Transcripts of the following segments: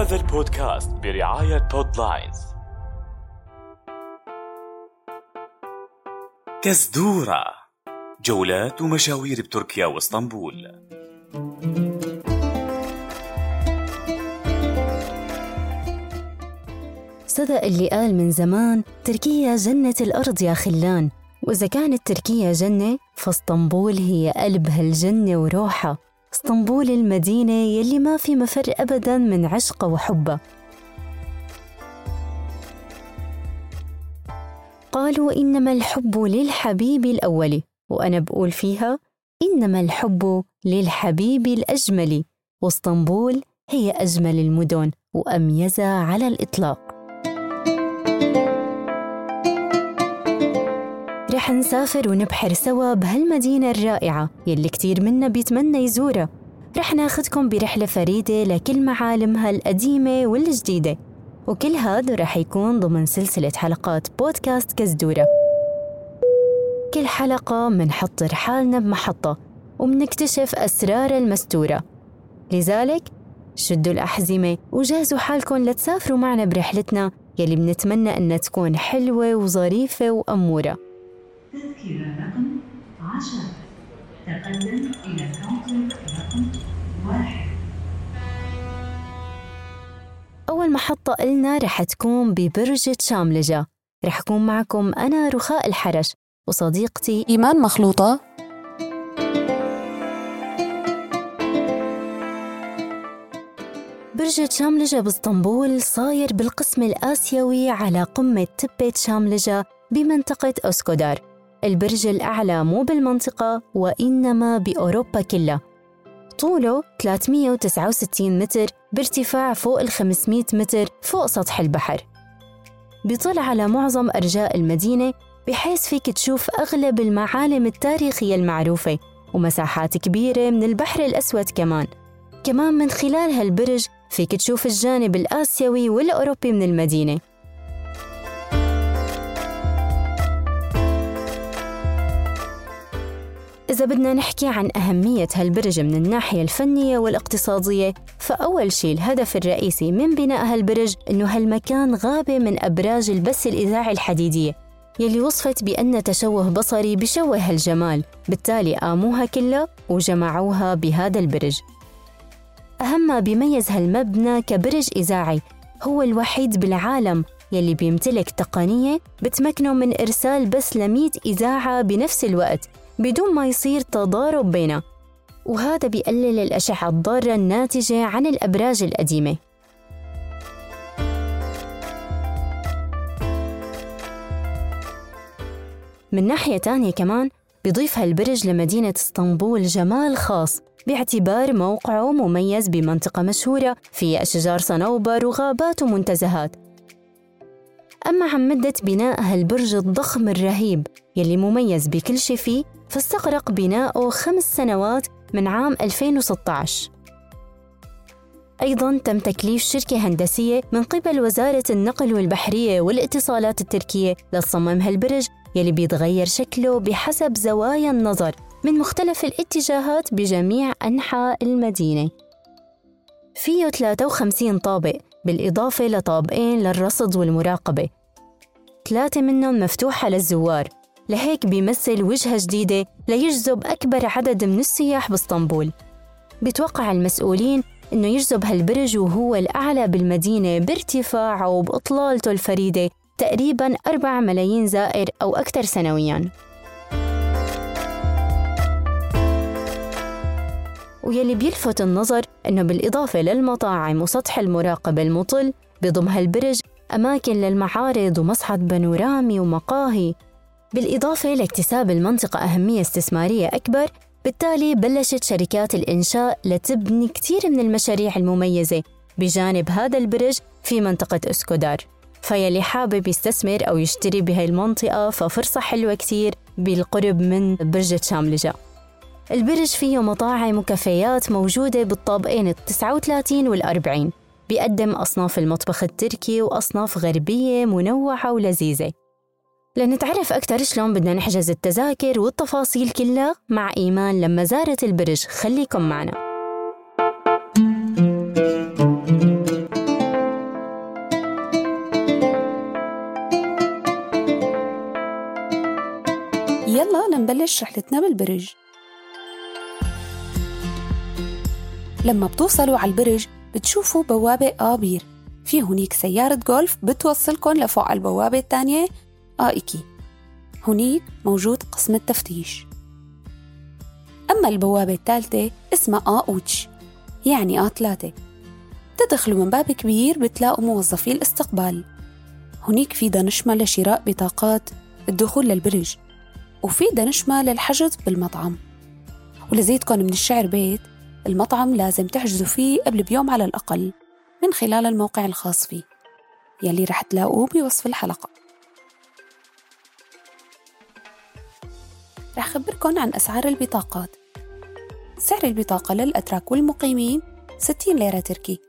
هذا البودكاست برعاية بودلاينز كزدورة جولات ومشاوير بتركيا واسطنبول. صدق اللي قال من زمان تركيا جنة الأرض يا خلان. وإذا كانت تركيا جنة فاسطنبول هي قلب هالجنة وروحها. اسطنبول المدينة يلي ما في مفر أبدا من عشقها وحبها قالوا إنما الحب للحبيب الأول وأنا بقول فيها إنما الحب للحبيب الأجمل. واسطنبول هي أجمل المدن وأميزها على الإطلاق. رح نسافر ونبحر سوا بهالمدينة الرائعة يلي كتير منا بيتمنى يزورها. رح ناخدكم برحلة فريدة لكل معالمها القديمة والجديدة وكل هذا رح يكون ضمن سلسلة حلقات بودكاست كزدورة. كل حلقة منحضر حالنا بمحطة ومنكتشف أسرار المستورة. لذلك شدوا الأحزمة وجهزوا حالكم لتسافروا معنا برحلتنا يلي بنتمنى أنها تكون حلوة وظريفة وأمورة. تذكرة رقم عشرة. تقدم إلى كاونتر رقم واحد. أول محطة إلنا رح تكون ببرج شاملجة رح أكون معكم أنا رخاء الحرش وصديقتي إيمان مخلوطة. برج شاملجة باسطنبول صاير بالقسم الآسيوي على قمة تبة شاملجة بمنطقة أوسكودار البرج الأعلى مو بالمنطقة وإنما بأوروبا كلها. طوله 369 متر بارتفاع فوق ال 500 متر فوق سطح البحر. بيطل على معظم أرجاء المدينة بحيث فيك تشوف أغلب المعالم التاريخية المعروفة ومساحات كبيرة من البحر الأسود كمان. كمان من خلال هالبرج فيك تشوف الجانب الآسيوي والأوروبي من المدينة. إذا بدنا نحكي عن أهمية هالبرج من الناحية الفنية والاقتصادية فأول شيء الهدف الرئيسي من بناء هالبرج إنه هالمكان غابة من أبراج البث الإذاعي الحديدية يلي وصفت بأن تشوه بصري بشوه هالجمال بالتالي قاموها كلها وجمعوها بهذا البرج. أهم ما بيميز هالمبنى كبرج إذاعي هو الوحيد بالعالم يلي بيمتلك تقنية بتمكنه من إرسال بث ل إذاعة بنفس الوقت. بدون ما يصير تضارب بينها وهذا بيقلل الأشعة الضارة الناتجة عن الأبراج القديمة. من ناحية تانية كمان بيضيف هالبرج لمدينة إسطنبول جمال خاص باعتبار موقعه مميز بمنطقة مشهورة فيها أشجار صنوبر وغابات ومنتزهات. أما عن مدة بناء هالبرج الضخم الرهيب يلي مميز بكل شي فيه فاستغرق بناؤه خمس سنوات من عام 2016 أيضاً تم تكليف شركة هندسية من قبل وزارة النقل والبحرية والاتصالات التركية لتصمم هالبرج يلي بيتغير شكله بحسب زوايا النظر من مختلف الاتجاهات بجميع أنحاء المدينة. فيه 53 طابق بالإضافة لطابقين للرصد والمراقبة. ثلاثة منهم مفتوحة للزوار. لهيك بيمثل وجهة جديدة ليجذب أكبر عدد من السياح باسطنبول. بيتوقع المسؤولين إنه يجذب هالبرج وهو الأعلى بالمدينة بارتفاعه وبإطلالته الفريدة تقريباً 4 ملايين زائر أو أكثر سنوياً. ويلي بيلفت النظر إنه بالإضافة للمطاعم وسطح المراقبة المطل بضم هالبرج أماكن للمعارض ومصعد بانورامي ومقاهي. بالإضافة لاكتساب المنطقة أهمية استثمارية أكبر بالتالي بلشت شركات الإنشاء لتبني كثير من المشاريع المميزة بجانب هذا البرج في منطقة أسكودار. فيلي حابب يستثمر أو يشتري بهاي المنطقة ففرصة حلوة كتير بالقرب من برج شاملجة البرج فيه مطاعم وكافيات موجودة بالطابقين ال 39 وال 40 بيقدم أصناف المطبخ التركي وأصناف غربية منوعة ولذيذة. لنتعرف أكثر شلون بدنا نحجز التذاكر والتفاصيل كلها مع إيمان لما زارت البرج. خليكم معنا. يلا نبلش رحلتنا بالبرج. لما بتوصلوا على البرج بتشوفوا بوابة آبير. في هنيك سيارة جولف بتوصلكم لفوق البوابة الثانية آئكي هنيك موجود قسم التفتيش. أما البوابة الثالثة اسمها آوتش يعني آ3 تدخلوا من باب كبير بتلاقوا موظفي الاستقبال. هنيك في دنشمة لشراء بطاقات الدخول للبرج وفي دنشمة للحجز بالمطعم. ولزيدكم من الشعر بيت المطعم لازم تحجزوا فيه قبل بيوم على الأقل من خلال الموقع الخاص فيه. يلي رح تلاقوه بوصف الحلقة. رح خبركن عن أسعار البطاقات. سعر البطاقة للأتراك والمقيمين 60 ليرة تركي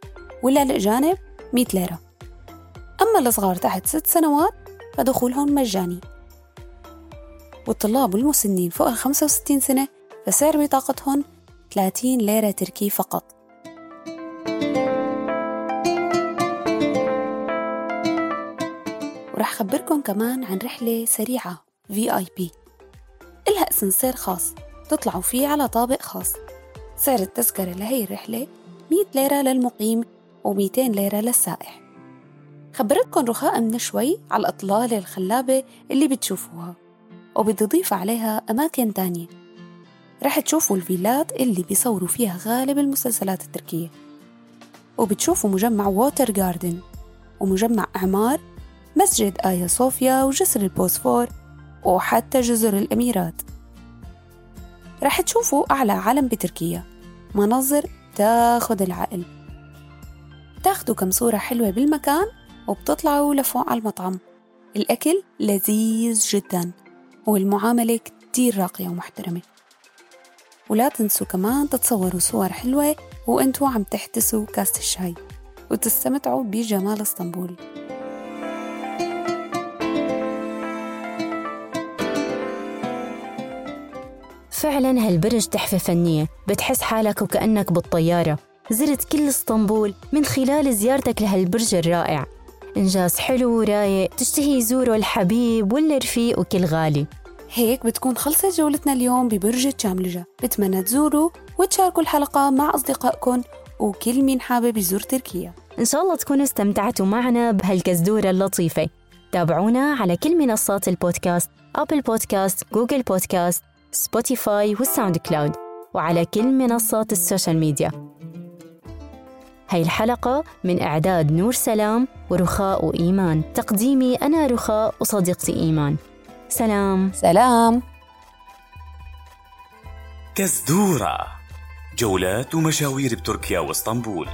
ولا للأجانب 100 ليرة. أما الصغار تحت 6 سنوات فدخولهم مجاني. والطلاب والمسنين فوق ال 65 سنة فسعر بطاقتهم 30 ليرة تركي فقط. ورح خبركن كمان عن رحلة سريعة VIP إلها اسانسير خاص. تطلعوا فيه على طابق خاص. سعر التذكرة لهي الرحلة 100 ليرة للمقيم و200 ليرة للسائح. خبرتكم رخاء من شوي على الأطلال الخلابة اللي بتشوفوها وبدي عليها أماكن تانية. رح تشوفوا الفيلات اللي بيصوروا فيها غالب المسلسلات التركية. وبتشوفوا مجمع ووتر جاردن ومجمع أعمار مسجد آيا صوفيا وجسر البوسفور وحتى جزر الأميرات. رح تشوفوا أعلى علم بتركيا. مناظر تاخد العقل. تاخدوا كم صورة حلوة بالمكان وبتطلعوا لفوق على المطعم. الأكل لذيذ جدا والمعاملة كتير راقية ومحترمة. ولا تنسوا كمان تتصوروا صور حلوة وأنتوا عم تحتسوا كاسة الشاي. وتستمتعوا بجمال إسطنبول. فعلا هالبرج تحفة فنية بتحس حالك وكأنك بالطيارة. زرت كل إسطنبول من خلال زيارتك لهالبرج الرائع. إنجاز حلو ورايق تشتهي يزوره الحبيب ولا رفيق وكل غالي. هيك بتكون خلصت جولتنا اليوم ببرج تشاملجة بتمنى تزوروا وتشاركوا الحلقة مع أصدقائكم وكل مين حابب يزور تركيا. إن شاء الله تكونوا استمتعتوا معنا بهالكزدورة اللطيفة. تابعونا على كل منصات البودكاست Apple Podcasts، Google Podcasts، Spotify وال SoundCloud وعلى كل منصات ال social media. هاي الحلقة من إعداد نور سلام ورخاء وإيمان تقديمي أنا رخاء وصديقتي إيمان. سلام. سلام. كزدورة. جولات ومشاوير بتركيا واسطنبول.